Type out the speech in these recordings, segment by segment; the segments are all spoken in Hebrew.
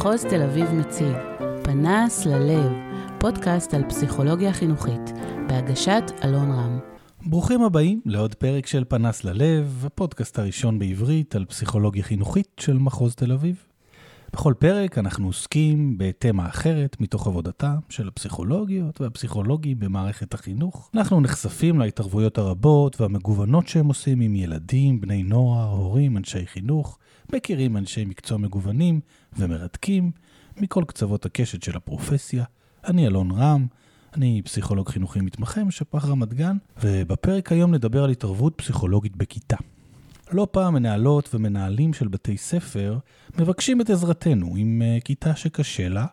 מחוז תל אביב מציג פנס ללב, פודקאסט על פסיכולוגיה חינוכית, בהגשת אלון רם. ברוכים הבאים לעוד פרק של פנס ללב, הפודקאסט הראשון בעברית על פסיכולוגיה חינוכית של מחוז תל אביב. בכל פרק אנחנו עוסקים בתמה אחרת מתוך עבודתם של הפסיכולוגיות והפסיכולוגים במערכת החינוך. אנחנו נחשפים להתערבויות הרבות והמגוונות שהם עושים עם ילדים, בני נוער, הורים, אנשי חינוך, מכירים אנשי מקצוע מגוונים ומרתקים מכל קצוות הקשת של הפרופסיה. אני אלון רם, אני פסיכולוג חינוכי מתמחה משפח רמת גן, ובפרק היום נדבר על התערבות פסיכולוגית בכיתה. לא פעם מנהלות ומנהלים של בתי ספר מבקשים את עזרתנו עם uh, כיתה שקשה לה,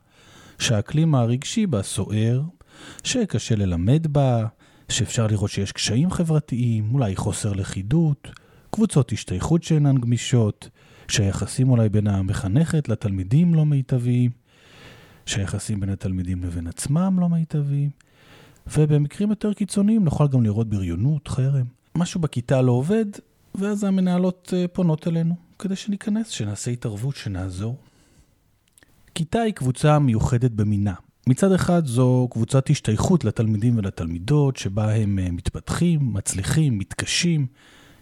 שהאקלים הרגשי בה סוער, שקשה ללמד בה, שאפשר לראות שיש קשיים חברתיים, אולי חוסר לכידות, קבוצות השתייכות שאינן גמישות, שהיחסים אולי בין המחנכת לתלמידים לא מיטביים, שהיחסים בין התלמידים לבין עצמם לא מיטביים, ובמקרים יותר קיצוניים נוכל גם לראות בריונות, חרם. משהו בכיתה לא עובד, ואז המנהלות אה, פונות אלינו כדי שניכנס, שנעשה התערבות, שנעזור. כיתה היא קבוצה מיוחדת במינה. מצד אחד זו קבוצת השתייכות לתלמידים ולתלמידות, שבה הם אה, מתפתחים, מצליחים, מתקשים.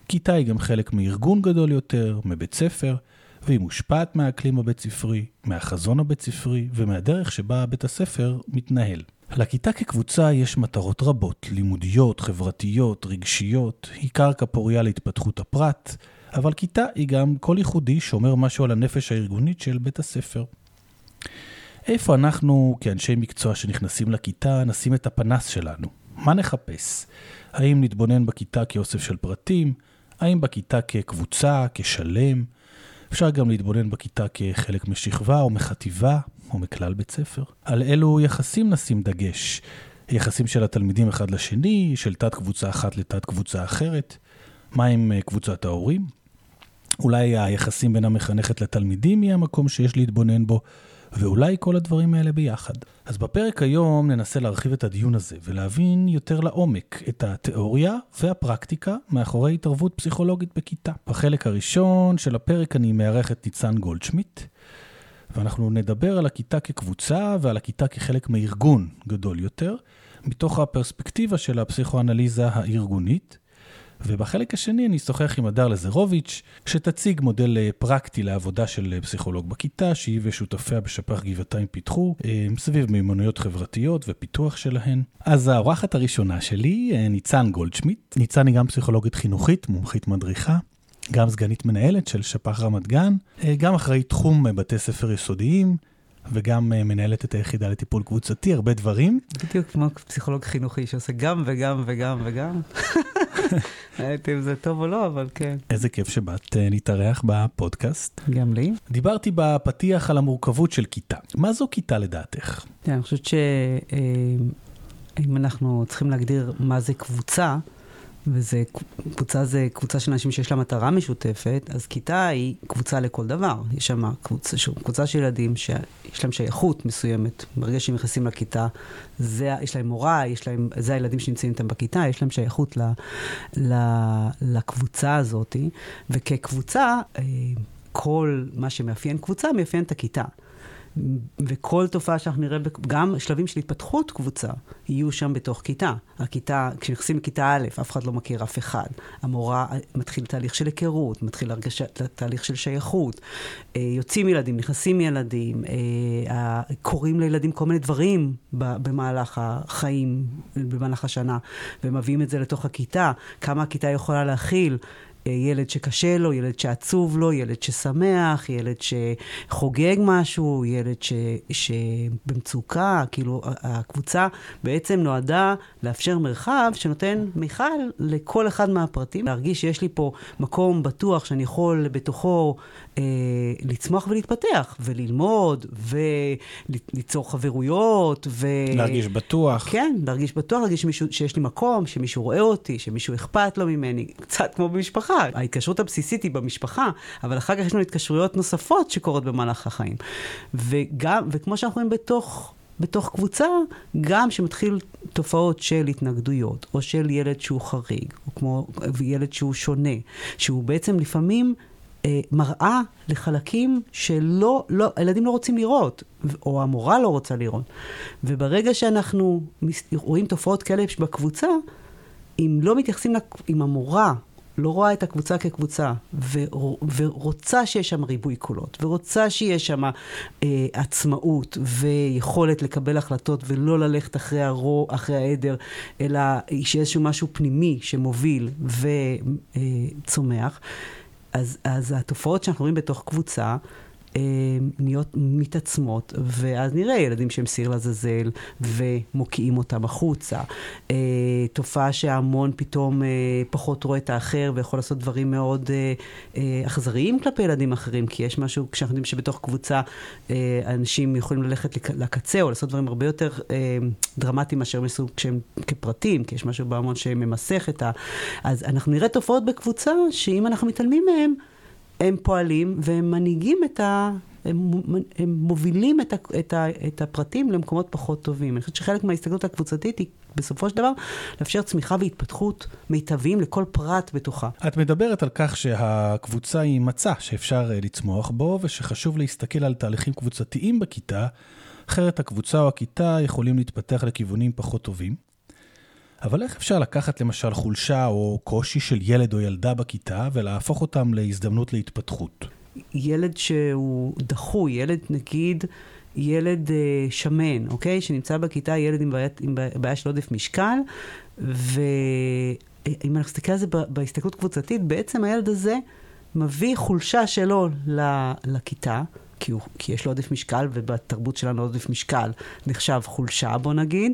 כיתה היא גם חלק מארגון גדול יותר, מבית ספר, והיא מושפעת מהאקלים הבית ספרי, מהחזון הבית ספרי ומהדרך שבה בית הספר מתנהל. לכיתה כקבוצה יש מטרות רבות, לימודיות, חברתיות, רגשיות, היא קרקע פוריה להתפתחות הפרט, אבל כיתה היא גם קול ייחודי שאומר משהו על הנפש הארגונית של בית הספר. איפה אנחנו, כאנשי מקצוע שנכנסים לכיתה, נשים את הפנס שלנו? מה נחפש? האם נתבונן בכיתה כאוסף של פרטים? האם בכיתה כקבוצה, כשלם? אפשר גם להתבונן בכיתה כחלק משכבה או מחטיבה או מכלל בית ספר. על אילו יחסים נשים דגש. יחסים של התלמידים אחד לשני, של תת קבוצה אחת לתת קבוצה אחרת. מה עם אה, קבוצת ההורים? אולי היחסים בין המחנכת לתלמידים יהיה המקום שיש להתבונן בו, ואולי כל הדברים האלה ביחד. אז בפרק היום ננסה להרחיב את הדיון הזה ולהבין יותר לעומק את התיאוריה והפרקטיקה מאחורי התערבות פסיכולוגית בכיתה. בחלק הראשון של הפרק אני מארח את ניצן גולדשמיט, ואנחנו נדבר על הכיתה כקבוצה ועל הכיתה כחלק מארגון גדול יותר, מתוך הפרספקטיבה של הפסיכואנליזה הארגונית. ובחלק השני אני אשוחח עם הדר לזרוביץ', שתציג מודל אה, פרקטי לעבודה של אה, פסיכולוג בכיתה, שהיא ושותפיה בשפ"ח גבעתיים פיתחו, אה, סביב מיומנויות חברתיות ופיתוח שלהן. אז האורחת הראשונה שלי, ניצן גולדשמיט. ניצן היא גם פסיכולוגית חינוכית, מומחית מדריכה. גם סגנית מנהלת של שפ"ח רמת גן, גם אחראית תחום בתי ספר יסודיים, וגם מנהלת את היחידה לטיפול קבוצתי, הרבה דברים. בדיוק כמו פסיכולוג חינוכי שעושה גם וגם וגם וגם. הייתי אם זה טוב או לא, אבל כן. איזה כיף שבאת אה, להתארח בפודקאסט. גם לי. דיברתי בפתיח על המורכבות של כיתה. מה זו כיתה לדעתך? אני חושבת שאם אה, אנחנו צריכים להגדיר מה זה קבוצה, וזה, קבוצה זה קבוצה של אנשים שיש לה מטרה משותפת, אז כיתה היא קבוצה לכל דבר. יש שם קבוצה, קבוצה של ילדים שיש להם שייכות מסוימת. ברגע שהם נכנסים לכיתה, זה, יש להם מורה, יש להם, זה הילדים שנמצאים איתם בכיתה, יש להם שייכות ל, ל, לקבוצה הזאת. וכקבוצה, אה, כל מה שמאפיין קבוצה, מאפיין את הכיתה. וכל תופעה שאנחנו נראה, גם שלבים של התפתחות קבוצה, יהיו שם בתוך כיתה. הכיתה, כשנכנסים לכיתה א', אף אחד לא מכיר אף אחד. המורה מתחיל תהליך של היכרות, מתחיל הרגש, תהליך של שייכות. אה, יוצאים ילדים, נכנסים ילדים, אה, קורים לילדים כל מיני דברים במהלך החיים, במהלך השנה, ומביאים את זה לתוך הכיתה. כמה הכיתה יכולה להכיל. ילד שקשה לו, ילד שעצוב לו, ילד ששמח, ילד שחוגג משהו, ילד ש, שבמצוקה, כאילו הקבוצה בעצם נועדה לאפשר מרחב שנותן מיכל לכל אחד מהפרטים, להרגיש שיש לי פה מקום בטוח שאני יכול בתוכו אה, לצמוח ולהתפתח, וללמוד, וליצור חברויות, ו... להרגיש בטוח. כן, להרגיש בטוח, להרגיש שמישהו, שיש לי מקום, שמישהו רואה אותי, שמישהו אכפת לו ממני, קצת כמו במשפחה. ההתקשרות הבסיסית היא במשפחה, אבל אחר כך יש לנו התקשרויות נוספות שקורות במהלך החיים. וגם, וכמו שאנחנו רואים בתוך... בתוך קבוצה, גם שמתחיל תופעות של התנגדויות, או של ילד שהוא חריג, או כמו ילד שהוא שונה, שהוא בעצם לפעמים מראה לחלקים שלא, לא, הילדים לא רוצים לראות, או המורה לא רוצה לראות. וברגע שאנחנו רואים תופעות כאלה בקבוצה, אם לא מתייחסים, אם המורה לא רואה את הקבוצה כקבוצה, ורוצה שיש שם ריבוי קולות, ורוצה שיש שם אה, עצמאות ויכולת לקבל החלטות ולא ללכת אחרי, הרו, אחרי העדר, אלא שיש איזשהו משהו פנימי שמוביל וצומח, אז, אז התופעות שאנחנו רואים בתוך קבוצה, נהיות מתעצמות, ואז נראה ילדים שהם סיר לעזאזל ומוקיעים אותם החוצה. אה, תופעה שההמון פתאום אה, פחות רואה את האחר ויכול לעשות דברים מאוד אכזריים כלפי ילדים אחרים, כי יש משהו, כשאנחנו יודעים שבתוך קבוצה אנשים יכולים ללכת לקצה או לעשות דברים הרבה יותר דרמטיים מאשר מסוג כשהם כפרטים, כי יש משהו בהמון שממסך את ה... אז אנחנו נראה תופעות בקבוצה שאם אנחנו מתעלמים מהם, הם פועלים והם מנהיגים את ה... הם, הם מובילים את, ה, את, ה, את הפרטים למקומות פחות טובים. אני חושבת שחלק מההסתכלות הקבוצתית היא בסופו של דבר לאפשר צמיחה והתפתחות מיטביים לכל פרט בתוכה. את מדברת על כך שהקבוצה היא מצע שאפשר אה, לצמוח בו, ושחשוב להסתכל על תהליכים קבוצתיים בכיתה, אחרת הקבוצה או הכיתה יכולים להתפתח לכיוונים פחות טובים. אבל איך אפשר לקחת למשל חולשה או קושי של ילד או ילדה בכיתה ולהפוך אותם להזדמנות להתפתחות? ילד שהוא דחוי, ילד נגיד, ילד אה, שמן, אוקיי? שנמצא בכיתה, ילד עם בעיה, עם בעיה של עודף משקל, ואם אנחנו נסתכל על זה בהסתכלות קבוצתית, בעצם הילד הזה מביא חולשה שלו לכיתה. כי, הוא, כי יש לו עודף משקל, ובתרבות שלנו עודף משקל נחשב חולשה, בוא נגיד,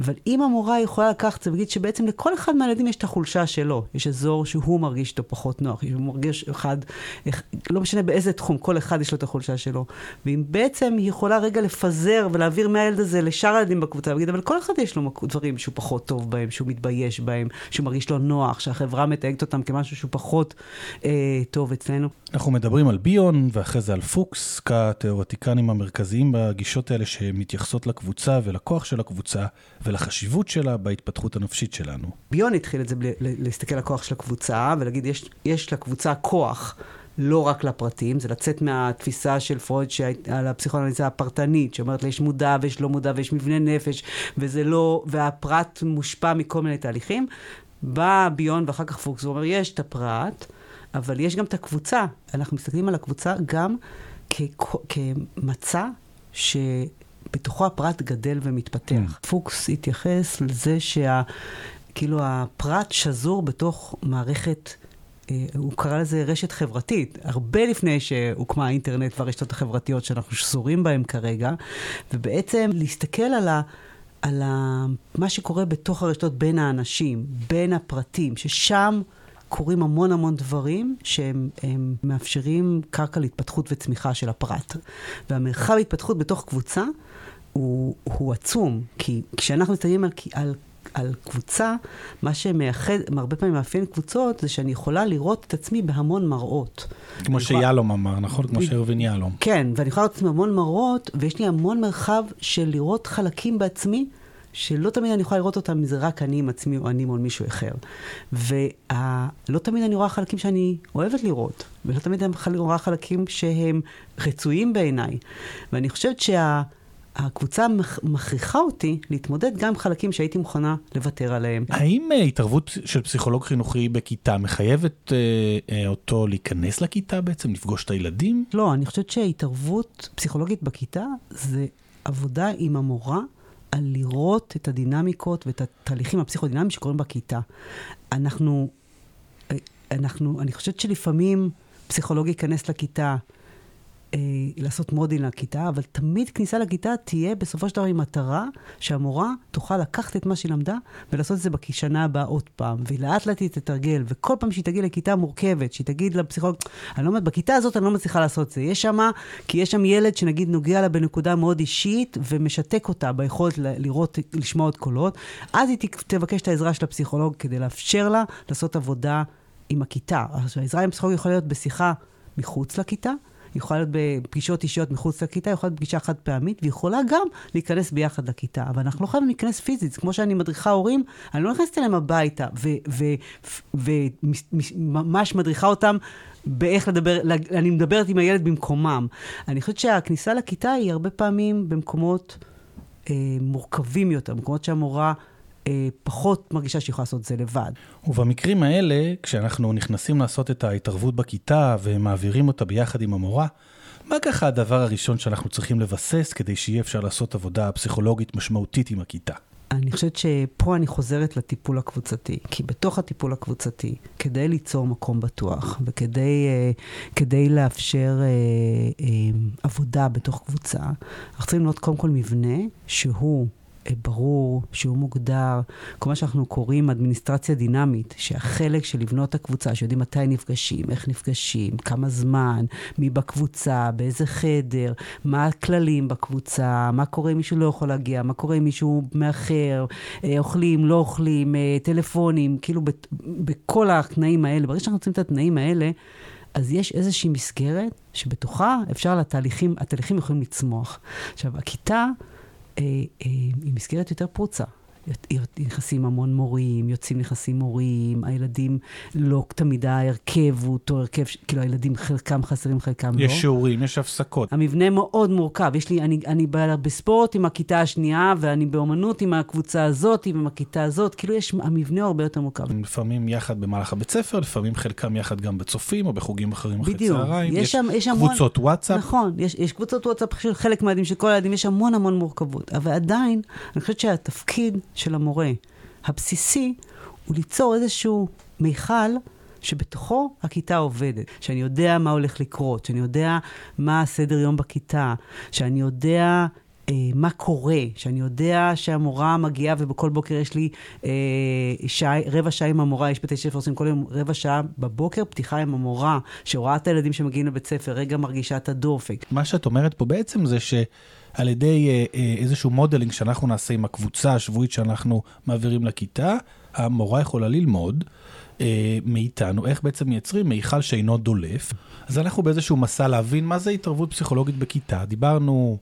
אבל אם המורה יכולה לקחת זה ולהגיד שבעצם לכל אחד מהילדים יש את החולשה שלו, יש אזור שהוא מרגיש איתו פחות נוח, הוא מרגיש אחד, לא משנה באיזה תחום, כל אחד יש לו את החולשה שלו. ואם בעצם היא יכולה רגע לפזר ולהעביר מהילד הזה לשאר הילדים בקבוצה, ולהגיד, אבל כל אחד יש לו דברים שהוא פחות טוב בהם, שהוא מתבייש בהם, שהוא מרגיש לו נוח, שהחברה מתייגת אותם כמשהו שהוא פחות אה, טוב אצלנו. אנחנו מדברים על ביון ואחרי זה על פוקס, כתיאורטיקנים המרכזיים בגישות האלה שמתייחסות לקבוצה ולכוח של הקבוצה. ולחשיבות שלה בהתפתחות הנפשית שלנו. ביון התחיל את זה להסתכל על הכוח של הקבוצה ולהגיד, יש, יש לקבוצה כוח. לא רק לפרטים, זה לצאת מהתפיסה של פרויד על הפסיכואנליזה הפרטנית, שאומרת יש מודע ויש לא מודע ויש מבנה נפש, וזה לא, והפרט מושפע מכל מיני תהליכים. בא ביון ואחר כך פוקס, הוא אומר, יש את הפרט, אבל יש גם את הקבוצה. אנחנו מסתכלים על הקבוצה גם כמצע ש... בתוכו הפרט גדל ומתפתח. Mm. פוקס התייחס לזה שה... כאילו הפרט שזור בתוך מערכת, אה, הוא קרא לזה רשת חברתית, הרבה לפני שהוקמה האינטרנט והרשתות החברתיות שאנחנו שזורים בהן כרגע, ובעצם להסתכל על ה... על ה, מה שקורה בתוך הרשתות בין האנשים, בין הפרטים, ששם קורים המון המון דברים שהם מאפשרים קרקע להתפתחות וצמיחה של הפרט. והמרחב התפתחות בתוך קבוצה הוא, הוא עצום, כי כשאנחנו מסתכלים על, על, על קבוצה, מה שמאחד, הרבה פעמים מאפיין קבוצות, זה שאני יכולה לראות את עצמי בהמון מראות. כמו שיהלום אמר, נכון? כמו שארווין יהלום. כן, ואני יכולה לראות את עצמי בהמון מראות, ויש לי המון מרחב של לראות חלקים בעצמי. שלא תמיד אני יכולה לראות אותם זה רק אני עם עצמי או אני מול מישהו אחר. ולא תמיד אני רואה חלקים שאני אוהבת לראות, ולא תמיד אני רואה חלקים שהם רצויים בעיניי. ואני חושבת שה... הקבוצה מכריחה אותי להתמודד גם עם חלקים שהייתי מוכנה לוותר עליהם. האם uh, התערבות של פסיכולוג חינוכי בכיתה מחייבת uh, uh, אותו להיכנס לכיתה בעצם, לפגוש את הילדים? לא, אני חושבת שהתערבות פסיכולוגית בכיתה זה עבודה עם המורה על לראות את הדינמיקות ואת התהליכים הפסיכודינמיים שקורים בכיתה. אנחנו, אנחנו, אני חושבת שלפעמים פסיכולוג ייכנס לכיתה, אה, לעשות מודין לכיתה, אבל תמיד כניסה לכיתה תהיה בסופו של דבר עם מטרה שהמורה תוכל לקחת את מה שהיא למדה ולעשות את זה בשנה הבאה עוד פעם, והיא לאט לאט תתרגל, וכל פעם שהיא תגיע לכיתה מורכבת, שהיא תגיד לפסיכולוג, אני לא אומרת, בכיתה הזאת אני לא מצליחה לעשות את זה. יש שמה, כי יש שם ילד שנגיד נוגע לה בנקודה מאוד אישית ומשתק אותה ביכולת לראות, לשמוע עוד קולות, אז היא תבקש את העזרה של הפסיכולוג כדי לאפשר לה לעשות עבודה עם הכיתה. העזרה עם הפסיכולוג יכולה להיות בשיחה מחוץ לכיתה. יכולה להיות בפגישות אישיות מחוץ לכיתה, יכולה להיות פגישה חד פעמית, ויכולה גם להיכנס ביחד לכיתה. אבל אנחנו לא חייבים להיכנס פיזית. כמו שאני מדריכה הורים, אני לא נכנסת אליהם הביתה, וממש מדריכה אותם באיך לדבר, אני מדברת עם הילד במקומם. אני חושבת שהכניסה לכיתה היא הרבה פעמים במקומות אה, מורכבים יותר, במקומות שהמורה... אה, פחות מרגישה שהיא יכולה לעשות את זה לבד. ובמקרים האלה, כשאנחנו נכנסים לעשות את ההתערבות בכיתה ומעבירים אותה ביחד עם המורה, מה ככה הדבר הראשון שאנחנו צריכים לבסס כדי שיהיה אפשר לעשות עבודה פסיכולוגית משמעותית עם הכיתה? אני חושבת שפה אני חוזרת לטיפול הקבוצתי, כי בתוך הטיפול הקבוצתי, כדי ליצור מקום בטוח וכדי uh, לאפשר uh, uh, עבודה בתוך קבוצה, אנחנו צריכים לראות קודם כל מבנה שהוא אה, ברור, שהוא מוגדר, כל מה שאנחנו קוראים אדמיניסטרציה דינמית, שהחלק של לבנות הקבוצה, שיודעים מתי נפגשים, איך נפגשים, כמה זמן, מי בקבוצה, באיזה חדר, מה הכללים בקבוצה, מה קורה אם מישהו לא יכול להגיע, מה קורה אם מישהו מאחר, אה, אוכלים, לא אוכלים, אה, טלפונים, כאילו בכל התנאים האלה. ברגע שאנחנו רוצים את התנאים האלה, אז יש איזושהי מסגרת שבתוכה אפשר לתהליכים, התהליכים יכולים לצמוח. עכשיו, הכיתה... אה, אה, היא מסגרת יותר פרוצה. נכנסים המון מורים, יוצאים נכנסים מורים, הילדים לא תמיד ההרכב הוא אותו הרכב, כאילו הילדים חלקם חסרים, חלקם יש לא. יש שיעורים, יש הפסקות. המבנה מאוד מורכב. יש לי, אני, אני בספורט עם הכיתה השנייה, ואני באומנות עם הקבוצה הזאת, עם הכיתה הזאת, כאילו יש, המבנה הרבה יותר מורכב. לפעמים יחד במהלך הבית ספר, לפעמים חלקם יחד גם בצופים או בחוגים אחרים אחרי. צהריים. יש, שם, יש קבוצות המון, וואטסאפ. נכון, יש, יש קבוצות וואטסאפ של חלק מהילדים, של כל הילדים, יש המון המון מורכבות. אבל עדיין, אני חושבת שהתפקיד של המורה, הבסיסי הוא ליצור איזשהו מיכל שבתוכו הכיתה עובדת, שאני יודע מה הולך לקרות, שאני יודע מה הסדר יום בכיתה, שאני יודע אה, מה קורה, שאני יודע שהמורה מגיעה ובכל בוקר יש לי אה, שעה, רבע שעה עם המורה, יש בתי ספר עושים כל יום רבע שעה בבוקר, פתיחה עם המורה, שרואה את הילדים שמגיעים לבית ספר, רגע מרגישה את הדופק. מה שאת אומרת פה בעצם זה ש... על ידי אה, אה, איזשהו modeling שאנחנו נעשה עם הקבוצה השבועית שאנחנו מעבירים לכיתה, המורה יכולה ללמוד אה, מאיתנו איך בעצם מייצרים מיכל שאינו דולף. אז אנחנו באיזשהו מסע להבין מה זה התערבות פסיכולוגית בכיתה. דיברנו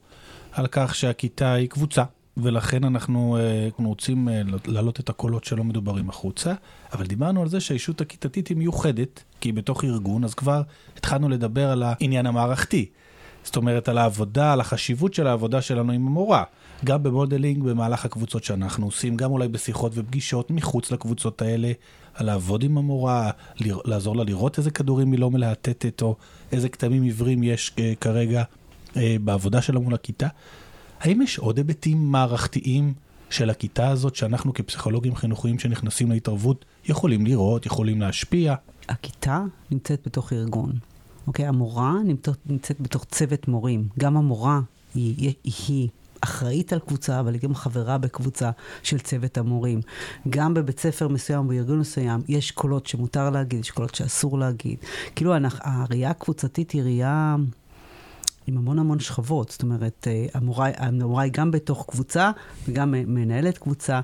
על כך שהכיתה היא קבוצה. ולכן אנחנו, אנחנו רוצים להעלות את הקולות שלא מדוברים החוצה, אבל דיברנו על זה שהאישות הכיתתית היא מיוחדת, כי היא בתוך ארגון, אז כבר התחלנו לדבר על העניין המערכתי. זאת אומרת, על העבודה, על החשיבות של העבודה שלנו עם המורה. גם במודלינג, במהלך הקבוצות שאנחנו עושים, גם אולי בשיחות ופגישות מחוץ לקבוצות האלה, על לעבוד עם המורה, לעזור לה לראות איזה כדורים היא לא מלהטטת, או איזה כתמים עיוורים יש אה, כרגע אה, בעבודה שלה מול הכיתה. האם יש עוד היבטים מערכתיים של הכיתה הזאת, שאנחנו כפסיכולוגים חינוכיים שנכנסים להתערבות, יכולים לראות, יכולים להשפיע? הכיתה נמצאת בתוך ארגון. אוקיי? המורה נמצאת, נמצאת בתוך צוות מורים. גם המורה היא, היא, היא אחראית על קבוצה, אבל היא גם חברה בקבוצה של צוות המורים. גם בבית ספר מסוים, בארגון מסוים, יש קולות שמותר להגיד, יש קולות שאסור להגיד. כאילו, הראייה הקבוצתית היא ראייה... עם המון המון שכבות, זאת אומרת, אה, המורה, המורה היא גם בתוך קבוצה וגם מנהלת קבוצה,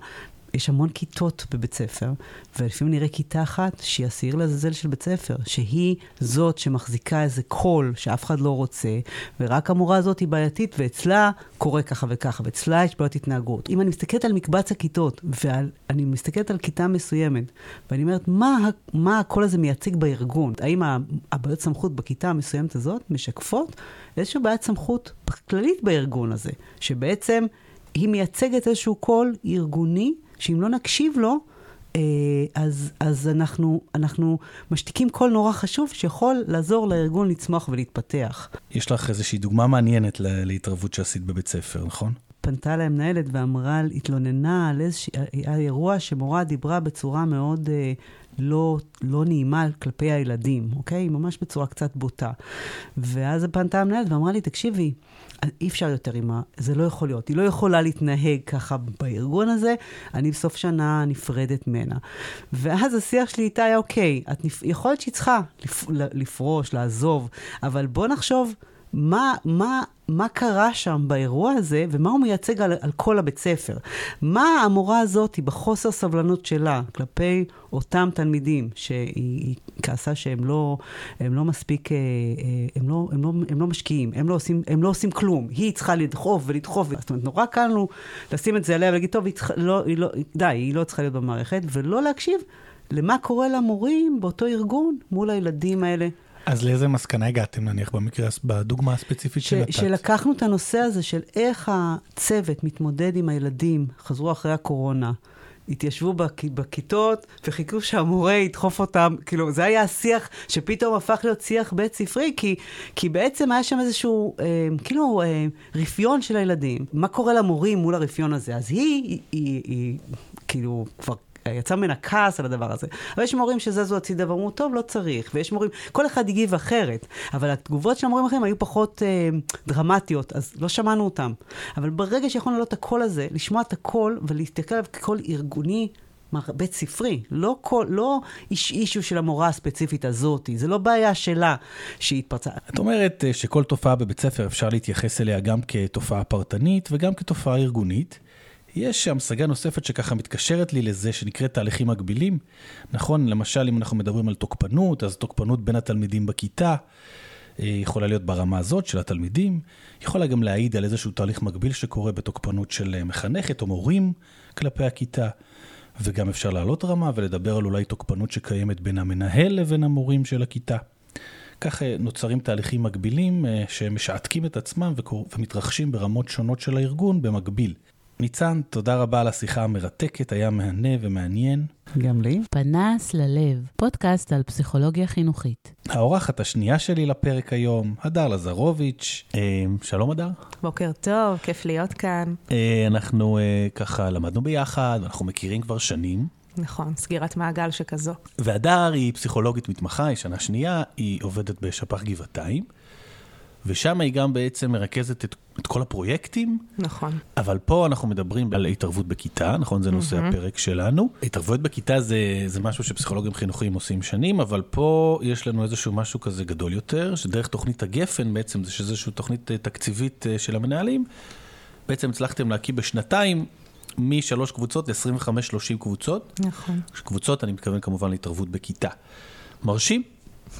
יש המון כיתות בבית ספר, ולפעמים נראה כיתה אחת שהיא השעיר לעזאזל של בית ספר, שהיא זאת שמחזיקה איזה קול שאף אחד לא רוצה, ורק המורה הזאת היא בעייתית, ואצלה קורה ככה וככה, ואצלה יש בעיות התנהגות. אם אני מסתכלת על מקבץ הכיתות, ואני מסתכלת על כיתה מסוימת, ואני אומרת, מה, מה הקול הזה מייצג בארגון? האם הבעיות סמכות בכיתה המסוימת הזאת משקפות איזושהי בעיית סמכות כללית בארגון הזה, שבעצם... היא מייצגת איזשהו קול ארגוני שאם לא נקשיב לו, אה, אז, אז אנחנו, אנחנו משתיקים קול נורא חשוב שיכול לעזור לארגון לצמוח ולהתפתח. יש לך איזושהי דוגמה מעניינת להתערבות שעשית בבית ספר, נכון? פנתה אליי מנהלת ואמרה, התלוננה על איזשהו אירוע שמורה דיברה בצורה מאוד אה, לא, לא נעימה כלפי הילדים, אוקיי? ממש בצורה קצת בוטה. ואז פנתה המנהלת ואמרה לי, תקשיבי, אי אפשר יותר עם ה... זה לא יכול להיות. היא לא יכולה להתנהג ככה בארגון הזה, אני בסוף שנה נפרדת ממנה. ואז השיח שלי איתה היה, אוקיי, את נפ... יכול להיות שהיא צריכה לפ... לפרוש, לעזוב, אבל בוא נחשוב מה, מה, מה קרה שם באירוע הזה, ומה הוא מייצג על, על כל הבית ספר. מה המורה הזאת, בחוסר סבלנות שלה כלפי אותם תלמידים, שהיא כעסה שהם לא, הם לא מספיק, אה, אה, הם לא, הם, לא, הם לא משקיעים, הם לא, עושים, הם לא עושים כלום. היא צריכה לדחוף ולדחוף, זאת אומרת, נורא קל לנו לשים את זה עליה ולהגיד, טוב, היא צריכה, לא, היא לא, די, היא לא צריכה להיות במערכת, ולא להקשיב למה קורה למורים באותו ארגון מול הילדים האלה. אז לאיזה מסקנה הגעתם נניח במקרה, בדוגמה הספציפית של התת? שלקחנו את הנושא הזה של איך הצוות מתמודד עם הילדים, חזרו אחרי הקורונה, התיישבו בכ, בכיתות וחיכו שהמורה ידחוף אותם, כאילו זה היה השיח שפתאום הפך להיות שיח בית ספרי, כי, כי בעצם היה שם איזשהו אה, כאילו אה, רפיון של הילדים. מה קורה למורים מול הרפיון הזה? אז היא, היא, היא, היא כאילו כבר יצא ממנה כעס על הדבר הזה. אבל יש מורים שזזו הצידה ואמרו, טוב, לא צריך. ויש מורים, כל אחד הגיב אחרת. אבל התגובות של המורים האחרים היו פחות אה, דרמטיות, אז לא שמענו אותם. אבל ברגע שיכולנו לעלות את הקול הזה, לשמוע את הקול ולהסתכל עליו כקול ארגוני, בית ספרי, לא, כל, לא איש אישו של המורה הספציפית הזאת, זה לא בעיה שלה שהיא התפרצה. את אומרת אה, שכל תופעה בבית ספר אפשר להתייחס אליה גם כתופעה פרטנית וגם כתופעה ארגונית. יש המשגה נוספת שככה מתקשרת לי לזה, שנקראת תהליכים מקבילים. נכון, למשל, אם אנחנו מדברים על תוקפנות, אז תוקפנות בין התלמידים בכיתה אה, יכולה להיות ברמה הזאת של התלמידים, יכולה גם להעיד על איזשהו תהליך מקביל שקורה בתוקפנות של אה, מחנכת או מורים כלפי הכיתה. וגם אפשר לעלות רמה ולדבר על אולי תוקפנות שקיימת בין המנהל לבין המורים של הכיתה. כך אה, נוצרים תהליכים מקבילים שמשעתקים את עצמם ומתרחשים ברמות שונות של הארגון במקביל. ניצן, תודה רבה על השיחה המרתקת, היה מהנה ומעניין. גם לי. פנס ללב, פודקאסט על פסיכולוגיה חינוכית. האורחת השנייה שלי לפרק היום, הדר לזרוביץ'. אה, שלום הדר. בוקר טוב, כיף להיות כאן. אה, אנחנו אה, ככה למדנו ביחד, אנחנו מכירים כבר שנים. נכון, סגירת מעגל שכזו. והדר היא פסיכולוגית מתמחה, היא שנה שנייה, היא עובדת בשפ"ח גבעתיים. ושם היא גם בעצם מרכזת את, את כל הפרויקטים. נכון. אבל פה אנחנו מדברים על התערבות בכיתה, נכון? זה נושא mm-hmm. הפרק שלנו. התערבות בכיתה זה, זה משהו שפסיכולוגים חינוכיים עושים שנים, אבל פה יש לנו איזשהו משהו כזה גדול יותר, שדרך תוכנית הגפן בעצם, זה איזושהי תוכנית אה, תקציבית אה, של המנהלים, בעצם הצלחתם להקים בשנתיים משלוש קבוצות ל-25-30 קבוצות. נכון. קבוצות, אני מתכוון כמובן להתערבות בכיתה. מרשים?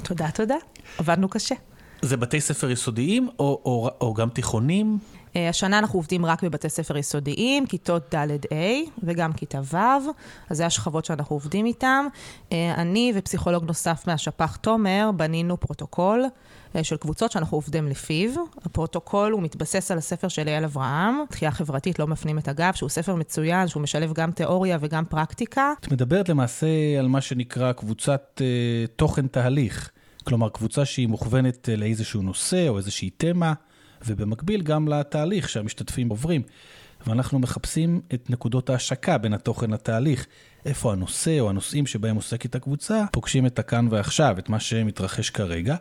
תודה, תודה. עבדנו קשה. זה בתי ספר יסודיים או, או, או גם תיכונים? אה, השנה אנחנו עובדים רק בבתי ספר יסודיים, כיתות ד'-ה' וגם כיתה ו', אז זה השכבות שאנחנו עובדים איתם. אה, אני ופסיכולוג נוסף מהשפ"ח תומר בנינו פרוטוקול אה, של קבוצות שאנחנו עובדים לפיו. הפרוטוקול הוא מתבסס על הספר של יעל אברהם, דחייה חברתית לא מפנים את הגב, שהוא ספר מצוין, שהוא משלב גם תיאוריה וגם פרקטיקה. את מדברת למעשה על מה שנקרא קבוצת אה, תוכן תהליך. כלומר, קבוצה שהיא מוכוונת אה, לאיזשהו נושא או איזושהי תמה, ובמקביל גם לתהליך שהמשתתפים עוברים. ואנחנו מחפשים את נקודות ההשקה בין התוכן לתהליך. איפה הנושא או הנושאים שבהם עוסקת הקבוצה פוגשים את הכאן ועכשיו, את מה שמתרחש כרגע.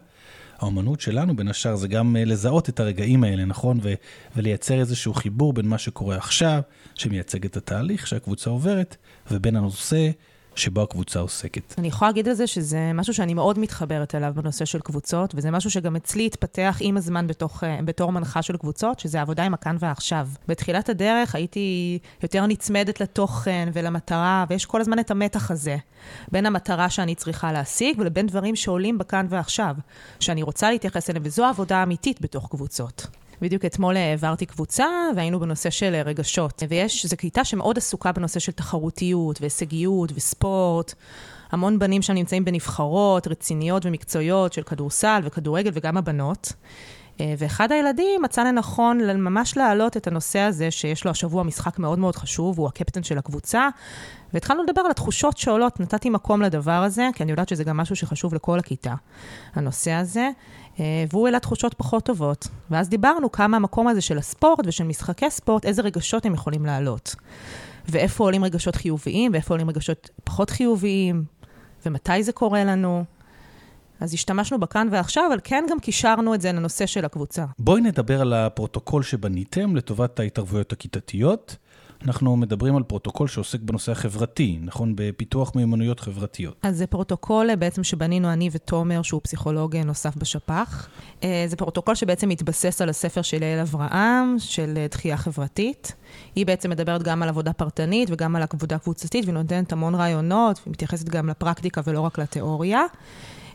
האומנות שלנו, בין השאר, זה גם אה, לזהות את הרגעים האלה, נכון? ו- ולייצר איזשהו חיבור בין מה שקורה עכשיו, שמייצג את התהליך שהקבוצה עוברת, ובין הנושא שבו הקבוצה עוסקת. אני יכולה להגיד על זה שזה משהו שאני מאוד מתחברת אליו בנושא של קבוצות, וזה משהו שגם אצלי התפתח עם הזמן בתוך, אה, בתור מנחה של קבוצות, שזה עבודה עם הכאן ועכשיו. בתחילת הדרך הייתי יותר נצמדת לתוכן ולמטרה, ויש כל הזמן את המתח הזה, בין המטרה שאני צריכה להשיג ולבין דברים שעולים בכאן ועכשיו, שאני רוצה להתייחס אליהם, וזו עבודה אמיתית בתוך קבוצות. בדיוק אתמול העברתי קבוצה, והיינו בנושא של רגשות. ויש, זו כיתה שמאוד עסוקה בנושא של תחרותיות, והישגיות, וספורט. המון בנים שם נמצאים בנבחרות רציניות ומקצועיות של כדורסל וכדורגל, וגם הבנות. אה, ואחד הילדים מצא לנכון ממש להעלות את הנושא הזה, שיש לו השבוע משחק מאוד מאוד חשוב, הוא הקפטן של הקבוצה, והתחלנו לדבר על התחושות שעולות, נתתי מקום לדבר הזה, כי אני יודעת שזה גם משהו שחשוב לכל הכיתה, הנושא הזה. אה, והוא העלה תחושות פחות טובות. ואז דיברנו כמה המקום הזה של הספורט ושל משחקי ספורט, איזה רגשות הם יכולים לעלות. ואיפה עולים רגשות חיוביים, ואיפה עולים רגשות פחות חיוביים, ומתי זה קורה לנו. אז השתמשנו בכאן ועכשיו, אבל כן גם קישרנו את זה לנושא של הקבוצה. בואי נדבר על הפרוטוקול שבניתם לטובת ההתערבויות הכיתתיות. אנחנו מדברים על פרוטוקול שעוסק בנושא החברתי, נכון? בפיתוח מיומנויות חברתיות. אז זה פרוטוקול אה, בעצם שבנינו אני ותומר, שהוא פסיכולוג אה, נוסף בשפ"ח. אה, זה פרוטוקול שבעצם מתבסס על הספר של יעל אברהם, של דחייה חברתית. היא בעצם מדברת גם על עבודה פרטנית וגם על עבודה קבוצתית, ונותנת המון רעיונות, ומתייחסת גם לפרקטיקה ולא רק לתיאוריה.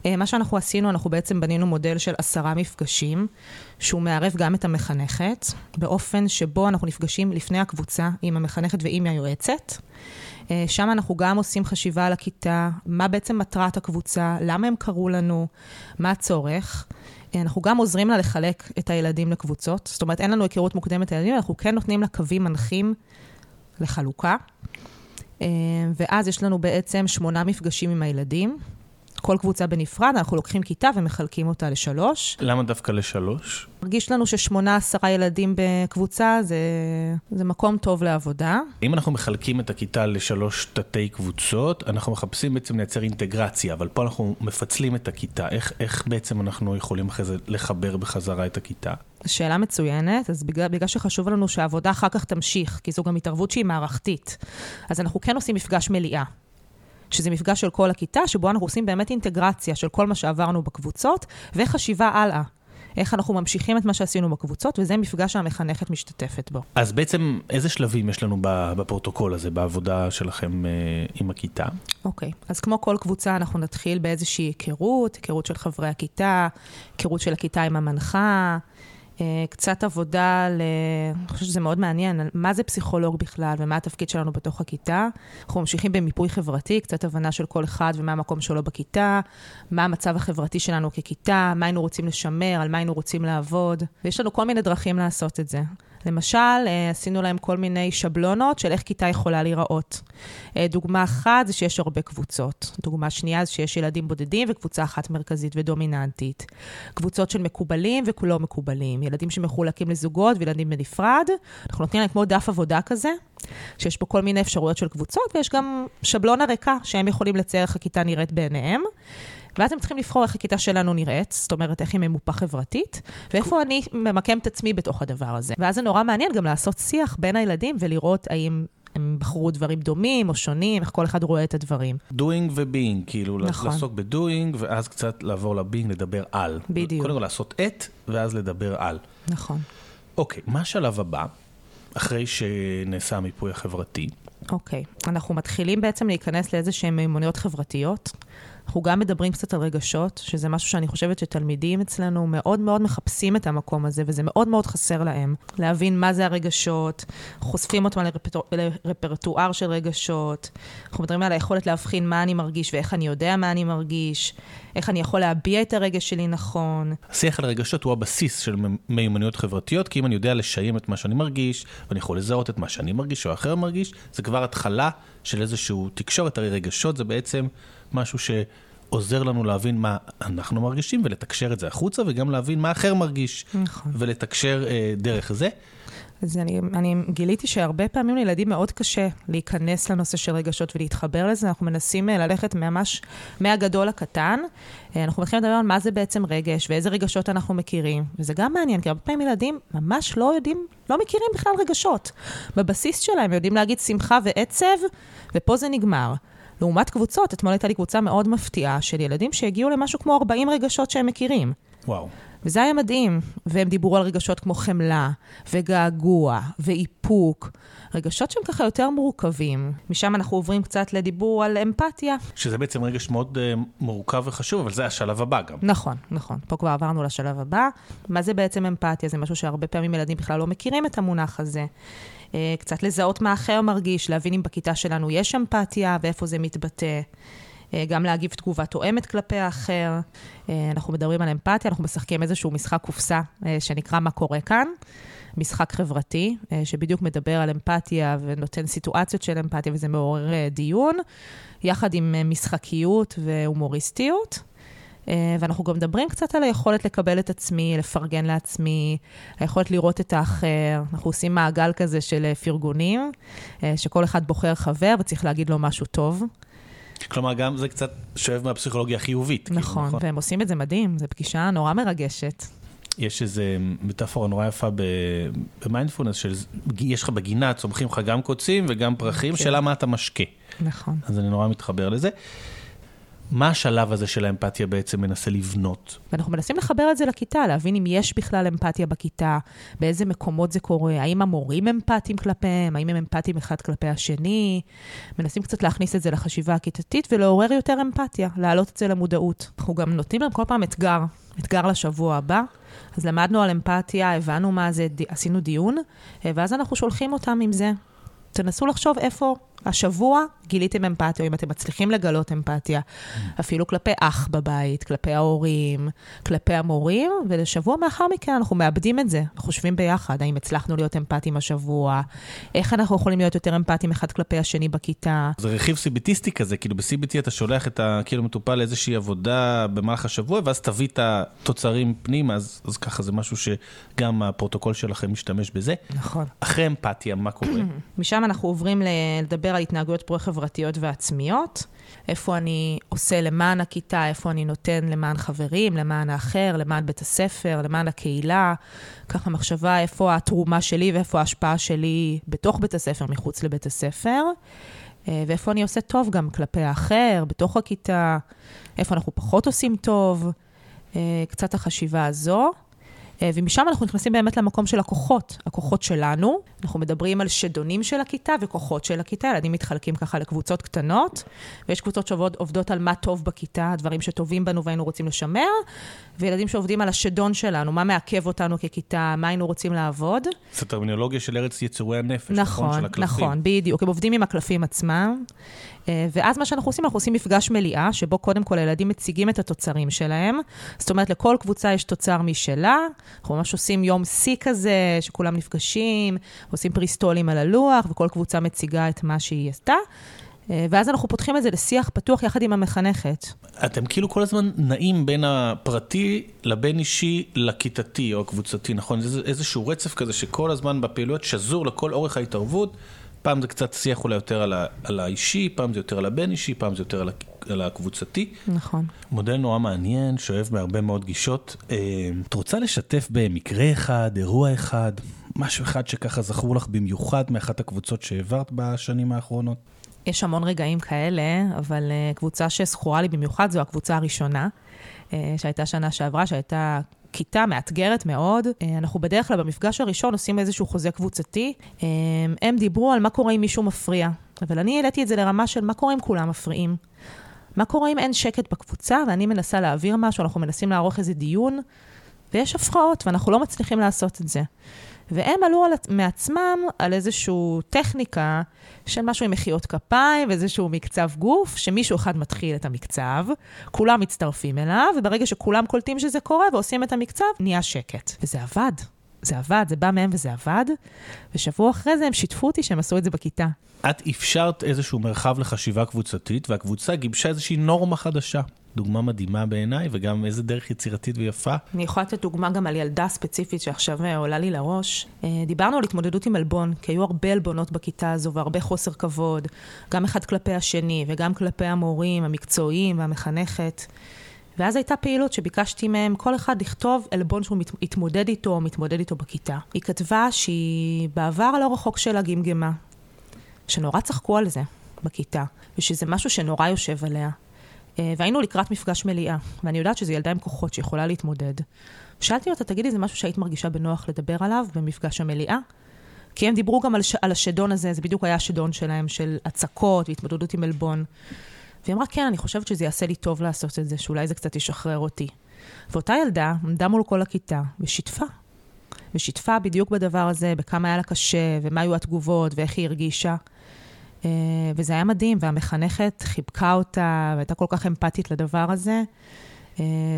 מה שאנחנו עשינו, אנחנו בעצם בנינו מודל של עשרה מפגשים, שהוא מערב גם את המחנכת, באופן שבו אנחנו נפגשים לפני הקבוצה עם המחנכת ועם היועצת. שם אנחנו גם עושים חשיבה על הכיתה, מה בעצם מטרת הקבוצה, למה הם קראו לנו, מה הצורך. אנחנו גם עוזרים לה לחלק את הילדים לקבוצות, זאת אומרת, אין לנו היכרות מוקדמת לילדים, אנחנו כן נותנים לה קווים מנחים לחלוקה. ואז יש לנו בעצם שמונה מפגשים עם הילדים. כל קבוצה בנפרד, אנחנו לוקחים כיתה ומחלקים אותה לשלוש. למה דווקא לשלוש? מרגיש לנו ששמונה, עשרה ילדים בקבוצה, זה, זה מקום טוב לעבודה. אם אנחנו מחלקים את הכיתה לשלוש תתי קבוצות, אנחנו מחפשים בעצם לייצר אינטגרציה, אבל פה אנחנו מפצלים את הכיתה. איך, איך בעצם אנחנו יכולים אחרי זה לחבר בחזרה את הכיתה? שאלה מצוינת, אז בגלל, בגלל שחשוב לנו שהעבודה אחר כך תמשיך, כי זו גם התערבות שהיא מערכתית, אז אנחנו כן עושים מפגש מליאה. שזה מפגש של כל הכיתה, שבו אנחנו עושים באמת אינטגרציה של כל מה שעברנו בקבוצות, וחשיבה הלאה. איך אנחנו ממשיכים את מה שעשינו בקבוצות, וזה מפגש שהמחנכת משתתפת בו. אז בעצם איזה שלבים יש לנו בפרוטוקול הזה, בעבודה שלכם אה, עם הכיתה? אוקיי, okay. אז כמו כל קבוצה, אנחנו נתחיל באיזושהי היכרות, היכרות של חברי הכיתה, היכרות של הכיתה עם המנחה. אה, קצת עבודה, ל... אני חושבת שזה מאוד מעניין, מה זה פסיכולוג בכלל ומה התפקיד שלנו בתוך הכיתה. אנחנו ממשיכים במיפוי חברתי, קצת הבנה של כל אחד ומה המקום שלו בכיתה, מה המצב החברתי שלנו ככיתה, מה היינו רוצים לשמר, על מה היינו רוצים לעבוד, ויש לנו כל מיני דרכים לעשות את זה. למשל, אה, עשינו להם כל מיני שבלונות של איך כיתה יכולה להיראות. אה, דוגמה אחת זה שיש הרבה קבוצות. דוגמה שנייה זה שיש ילדים בודדים וקבוצה אחת מרכזית ודומיננטית. קבוצות של מקובלים וכולו מקובלים. ילדים שמחולקים לזוגות וילדים בנפרד. אנחנו נותנים להם כמו דף עבודה כזה, שיש בו כל מיני אפשרויות של קבוצות, ויש גם שבלונה ריקה שהם יכולים לצייר איך הכיתה נראית בעיניהם. ואז הם צריכים לבחור איך הכיתה שלנו נראית, זאת אומרת, איך היא ממופה חברתית, ואיפה אני ממקם את עצמי בתוך הדבר הזה. ואז זה נורא מעניין גם לעשות שיח בין הילדים ולראות האם הם בחרו דברים דומים או שונים, איך כל אחד רואה את הדברים. doing ו-being, כאילו נכון. לעסוק ב-doing, ואז קצת לעבור ל-being, לדבר על. בדיוק. קודם כל לעשות את, ואז לדבר על. נכון. אוקיי, מה השלב הבא, אחרי שנעשה המיפוי החברתי? אוקיי, אנחנו מתחילים בעצם להיכנס לאיזה שהן מיומנויות חברתיות. אנחנו גם מדברים קצת על רגשות, שזה משהו שאני חושבת שתלמידים אצלנו מאוד מאוד מחפשים את המקום הזה, וזה מאוד מאוד חסר להם. להבין מה זה הרגשות, חושפים אותם לרפרטואר, לרפרטואר של רגשות. אנחנו מדברים על היכולת להבחין מה אני מרגיש ואיך אני יודע מה אני מרגיש, איך אני יכול להביע את הרגש שלי נכון. השיח על רגשות הוא הבסיס של מיומנויות חברתיות, כי אם אני יודע לשיים את מה שאני מרגיש, ואני יכול לזהות את מה שאני מרגיש או אחר מרגיש, זה כבר התחלה של איזושהי תקשורת. הרי רגשות זה בעצם... משהו שעוזר לנו להבין מה אנחנו מרגישים ולתקשר את זה החוצה, וגם להבין מה אחר מרגיש, נכון. ולתקשר אה, דרך זה. אז אני, אני גיליתי שהרבה פעמים לילדים מאוד קשה להיכנס לנושא של רגשות ולהתחבר לזה. אנחנו מנסים אה, ללכת ממש מהגדול לקטן. אה, אנחנו מתחילים לדבר על מה זה בעצם רגש ואיזה רגשות אנחנו מכירים. וזה גם מעניין, כי הרבה פעמים ילדים ממש לא יודעים, לא מכירים בכלל רגשות. בבסיס שלהם יודעים להגיד שמחה ועצב, ופה זה נגמר. לעומת קבוצות, אתמול הייתה לי קבוצה מאוד מפתיעה של ילדים שהגיעו למשהו כמו 40 רגשות שהם מכירים. וואו. וזה היה מדהים. והם דיברו על רגשות כמו חמלה, וגעגוע, ואיפוק. רגשות שהם ככה יותר מורכבים. משם אנחנו עוברים קצת לדיבור על אמפתיה. שזה בעצם רגש מאוד uh, מורכב וחשוב, אבל זה השלב הבא גם. נכון, נכון. פה כבר עברנו לשלב הבא. מה זה בעצם אמפתיה? זה משהו שהרבה פעמים ילדים בכלל לא מכירים את המונח הזה. אה, קצת לזהות מה אחר מרגיש, להבין אם בכיתה שלנו יש אמפתיה ואיפה זה מתבטא. אה, גם להגיב תגובה תואמת כלפי האחר. אה, אנחנו מדברים על אמפתיה, אנחנו משחקים איזשהו משחק קופסה שנקרא מה קורה כאן. משחק חברתי, שבדיוק מדבר על אמפתיה ונותן סיטואציות של אמפתיה, וזה מעורר דיון, יחד עם משחקיות והומוריסטיות. אה, ואנחנו גם מדברים קצת על היכולת לקבל את עצמי, לפרגן לעצמי, היכולת לראות את האחר. אנחנו עושים מעגל כזה של אה, פרגונים, אה, שכל אחד בוחר חבר וצריך להגיד לו משהו טוב. כלומר, גם זה קצת שואב מהפסיכולוגיה החיובית. נכון, כאילו, נכון, והם עושים את זה מדהים, זו פגישה נורא מרגשת. יש איזו מטאפורה נורא יפה במיינדפולנס, שיש לך בגינה, צומחים לך גם קוצים וגם פרחים, כן. שאלה מה אתה משקה. נכון. אז אני נורא מתחבר לזה. מה השלב הזה של האמפתיה בעצם מנסה לבנות? ואנחנו מנסים לחבר את זה לכיתה, להבין אם יש בכלל אמפתיה בכיתה, באיזה מקומות זה קורה, האם המורים אמפתיים כלפיהם, האם הם אמפתיים אחד כלפי השני. מנסים קצת להכניס את זה לחשיבה הכיתתית ולעורר יותר אמפתיה, להעלות את זה למודעות. אנחנו גם נותנים להם כל פעם אתגר, אתגר לשבוע הבא. אז למדנו על אמפתיה, הבנו מה זה, עשינו דיון, ואז אנחנו שולחים אותם עם זה. תנסו לחשוב איפה השבוע גיליתם אמפתיה, אם אתם מצליחים לגלות אמפתיה, אפילו כלפי אח בבית, כלפי ההורים, כלפי המורים, ולשבוע מאחר מכן אנחנו מאבדים את זה, אנחנו חושבים ביחד, האם הצלחנו להיות אמפתיים השבוע, איך אנחנו יכולים להיות יותר אמפתיים אחד כלפי השני בכיתה. זה רכיב סיביטיסטי כזה, כאילו ב-CBT אתה שולח את הכאילו מטופל לאיזושהי עבודה במהלך השבוע, ואז תביא את התוצרים פנימה, אז, אז ככה זה משהו שגם הפרוטוקול שלכם משתמש בזה. נכון. אחרי אמפתיה, מה קורה? משם אנחנו עוברים לדבר על התנהגויות פרו-חברתיות ועצמיות. איפה אני עושה למען הכיתה, איפה אני נותן למען חברים, למען האחר, למען בית הספר, למען הקהילה. ככה מחשבה איפה התרומה שלי ואיפה ההשפעה שלי בתוך בית הספר, מחוץ לבית הספר. ואיפה אני עושה טוב גם כלפי האחר, בתוך הכיתה, איפה אנחנו פחות עושים טוב. קצת החשיבה הזו. ומשם אנחנו נכנסים באמת למקום של הכוחות, הכוחות שלנו. אנחנו מדברים על שדונים של הכיתה וכוחות של הכיתה. ילדים מתחלקים ככה לקבוצות קטנות, ויש קבוצות שעובדות על מה טוב בכיתה, הדברים שטובים בנו והיינו רוצים לשמר, וילדים שעובדים על השדון שלנו, מה מעכב אותנו ככיתה, מה היינו רוצים לעבוד. זו טרמינולוגיה של ארץ יצורי הנפש, נכון? נכון, של הקלפים. נכון, בדיוק. הם עובדים עם הקלפים עצמם. ואז מה שאנחנו עושים, אנחנו עושים מפגש מליאה, שבו קודם כל הילדים מציגים את התוצרים שלהם. זאת אומרת, לכל קבוצה יש תוצר משלה. אנחנו ממש עושים יום שיא כזה, שכולם נפגשים, עושים פריסטולים על הלוח, וכל קבוצה מציגה את מה שהיא עשתה. ואז אנחנו פותחים את זה לשיח פתוח יחד עם המחנכת. אתם כאילו כל הזמן נעים בין הפרטי לבין אישי לכיתתי או הקבוצתי, נכון? זה איזשהו רצף כזה שכל הזמן בפעילויות שזור לכל אורך ההתערבות. פעם זה קצת שיח אולי יותר על, ה, על האישי, פעם זה יותר על הבין אישי, פעם זה יותר על, ה, על הקבוצתי. נכון. מודל נורא מעניין, שואב מהרבה מאוד גישות. את רוצה לשתף במקרה אחד, אירוע אחד, משהו אחד שככה זכור לך במיוחד מאחת הקבוצות שהעברת בשנים האחרונות? יש המון רגעים כאלה, אבל קבוצה שזכורה לי במיוחד זו הקבוצה הראשונה, שהייתה שנה שעברה, שהייתה כיתה מאתגרת מאוד. אנחנו בדרך כלל במפגש הראשון עושים איזשהו חוזה קבוצתי. הם דיברו על מה קורה אם מישהו מפריע, אבל אני העליתי את זה לרמה של מה קורה אם כולם מפריעים. מה קורה אם אין שקט בקבוצה ואני מנסה להעביר משהו, אנחנו מנסים לערוך איזה דיון, ויש הפרעות ואנחנו לא מצליחים לעשות את זה. והם עלו על, מעצמם על איזושהי טכניקה של משהו עם מחיאות כפיים ואיזשהו מקצב גוף, שמישהו אחד מתחיל את המקצב, כולם מצטרפים אליו, וברגע שכולם קולטים שזה קורה ועושים את המקצב, נהיה שקט. וזה עבד. זה עבד, זה בא מהם וזה עבד, ושבוע אחרי זה הם שיתפו אותי שהם עשו את זה בכיתה. את אפשרת איזשהו מרחב לחשיבה קבוצתית, והקבוצה גיבשה איזושהי נורמה חדשה. דוגמה מדהימה בעיניי, וגם איזה דרך יצירתית ויפה. אני יכולה לתת דוגמה גם על ילדה ספציפית שעכשיו עולה לי לראש. דיברנו על התמודדות עם עלבון, כי היו הרבה עלבונות בכיתה הזו, והרבה חוסר כבוד, גם אחד כלפי השני, וגם כלפי המורים, המקצועיים והמחנכת. ואז הייתה פעילות שביקשתי מהם כל אחד לכתוב עלבון שהוא מת, התמודד איתו או מתמודד איתו בכיתה. היא כתבה שהיא בעבר הלא רחוק שלה גמגמה, שנורא צחקו על זה בכיתה, ושזה משהו שנורא יושב עליה. והיינו לקראת מפגש מליאה, ואני יודעת שזו ילדה עם כוחות שיכולה להתמודד. שאלתי אותה, תגידי, זה משהו שהיית מרגישה בנוח לדבר עליו במפגש המליאה? כי הם דיברו גם על, ש... על השדון הזה, זה בדיוק היה השדון שלהם, של הצקות והתמודדות עם עלבון. והיא אמרה, כן, אני חושבת שזה יעשה לי טוב לעשות את זה, שאולי זה קצת ישחרר אותי. ואותה ילדה עמדה מול כל הכיתה ושיתפה. ושיתפה בדיוק בדבר הזה, בכמה היה לה קשה, ומה היו התגובות, ואיך היא הרגישה. וזה היה מדהים, והמחנכת חיבקה אותה, והייתה כל כך אמפתית לדבר הזה.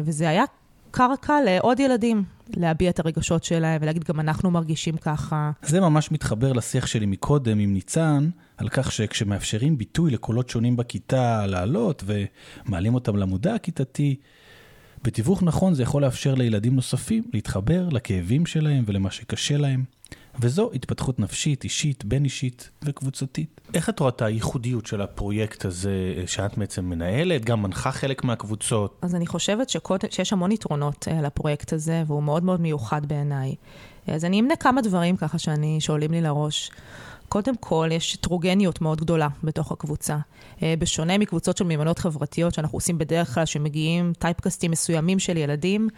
וזה היה קרקע לעוד ילדים, להביע את הרגשות שלהם ולהגיד, גם אנחנו מרגישים ככה. זה ממש מתחבר לשיח שלי מקודם עם ניצן, על כך שכשמאפשרים ביטוי לקולות שונים בכיתה לעלות ומעלים אותם למודע הכיתתי, בתיווך נכון זה יכול לאפשר לילדים נוספים להתחבר לכאבים שלהם ולמה שקשה להם. וזו התפתחות נפשית, אישית, בין-אישית וקבוצתית. איך את רואה את הייחודיות של הפרויקט הזה אה, שאת בעצם מנהלת, גם מנחה חלק מהקבוצות? אז אני חושבת שקוד... שיש המון יתרונות uh, לפרויקט הזה, והוא מאוד מאוד מיוחד בעיניי. אז אני אמנה כמה דברים ככה שאני, שעולים לי לראש. קודם כל, יש הטרוגניות מאוד גדולה בתוך הקבוצה. אה, בשונה מקבוצות של מיומנויות חברתיות שאנחנו עושים בדרך כלל, שמגיעים טייפקסטים מסוימים של ילדים,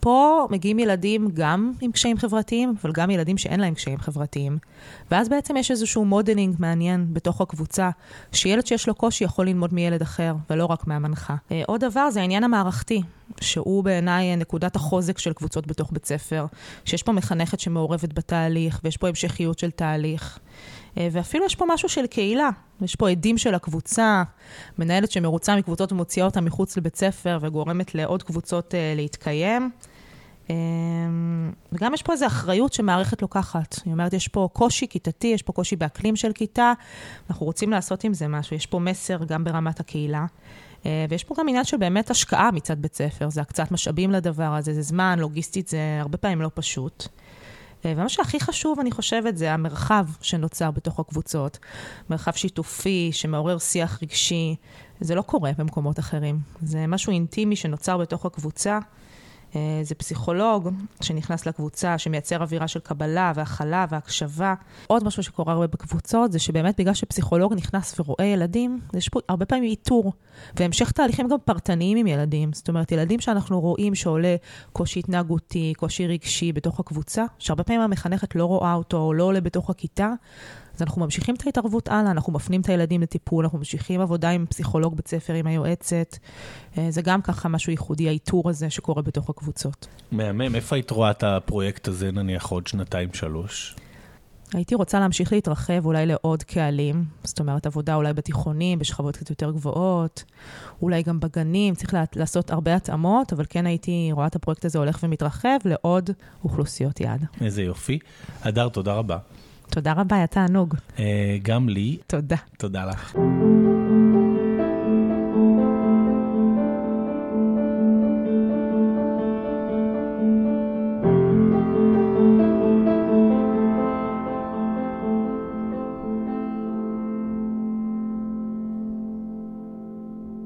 פה מגיעים ילדים גם עם קשיים חברתיים, אבל גם ילדים שאין להם קשיים חברתיים. ואז בעצם יש איזשהו modeling מעניין בתוך הקבוצה, שילד שיש לו קושי יכול ללמוד מילד אחר, ולא רק מהמנחה. אה, עוד דבר זה העניין המערכתי, שהוא בעיניי נקודת החוזק של קבוצות בתוך בית ספר, שיש פה מחנכת שמעורבת בתהליך, ויש פה המשכיות של תהליך. אה, ואפילו יש פה משהו של קהילה. יש פה עדים של הקבוצה, מנהלת שמרוצה מקבוצות ומוציאה אותה מחוץ לבית ספר וגורמת לעוד קבוצות uh, להתקיים. Um, וגם יש פה איזו אחריות שמערכת לוקחת. היא אומרת, יש פה קושי כיתתי, יש פה קושי באקלים של כיתה, אנחנו רוצים לעשות עם זה משהו. יש פה מסר גם ברמת הקהילה. Uh, ויש פה גם עניין של באמת השקעה מצד בית ספר, זה הקצת משאבים לדבר הזה, זה זמן, לוגיסטית, זה הרבה פעמים לא פשוט. אה, ומה שהכי חשוב, אני חושבת, זה המרחב שנוצר בתוך הקבוצות. מרחב שיתופי, שמעורר שיח רגשי. זה לא קורה במקומות אחרים. זה משהו אינטימי שנוצר בתוך הקבוצה. אה, זה פסיכולוג שנכנס לקבוצה, שמייצר אווירה של קבלה והכלה והקשבה. עוד משהו שקורה הרבה בקבוצות, זה שבאמת בגלל שפסיכולוג נכנס ורואה ילדים, יש פה הרבה פעמים איתור, והמשך תהליכים גם פרטניים עם ילדים. זאת אומרת, ילדים שאנחנו רואים שעולה קושי התנהגותי, קושי רגשי בתוך הקבוצה, שהרבה פעמים המחנכת לא רואה אותו או לא עולה בתוך הכיתה, אז אנחנו ממשיכים את ההתערבות הלאה, אנחנו מפנים את הילדים לטיפול, אנחנו ממשיכים עבודה עם פסיכולוג בית ספר, עם היועצת. אה, זה גם ככה משהו ייחודי, האיתור הזה שקורה בתוך הקבוצות. מהמם, איפה היית רואה את הפרויקט הזה נניח עוד שנתיים-שלוש? הייתי רוצה להמשיך להתרחב אולי לעוד קהלים, זאת אומרת, עבודה אולי בתיכונים, בשכבות קצת יותר גבוהות, אולי גם בגנים, צריך לעשות הרבה התאמות, אבל כן הייתי רואה את הפרויקט הזה הולך ומתרחב לעוד אוכלוסיות יעד. איזה יופי. הדר, תודה רבה. תודה רבה, היה תענוג. אה, גם לי. תודה. תודה לך.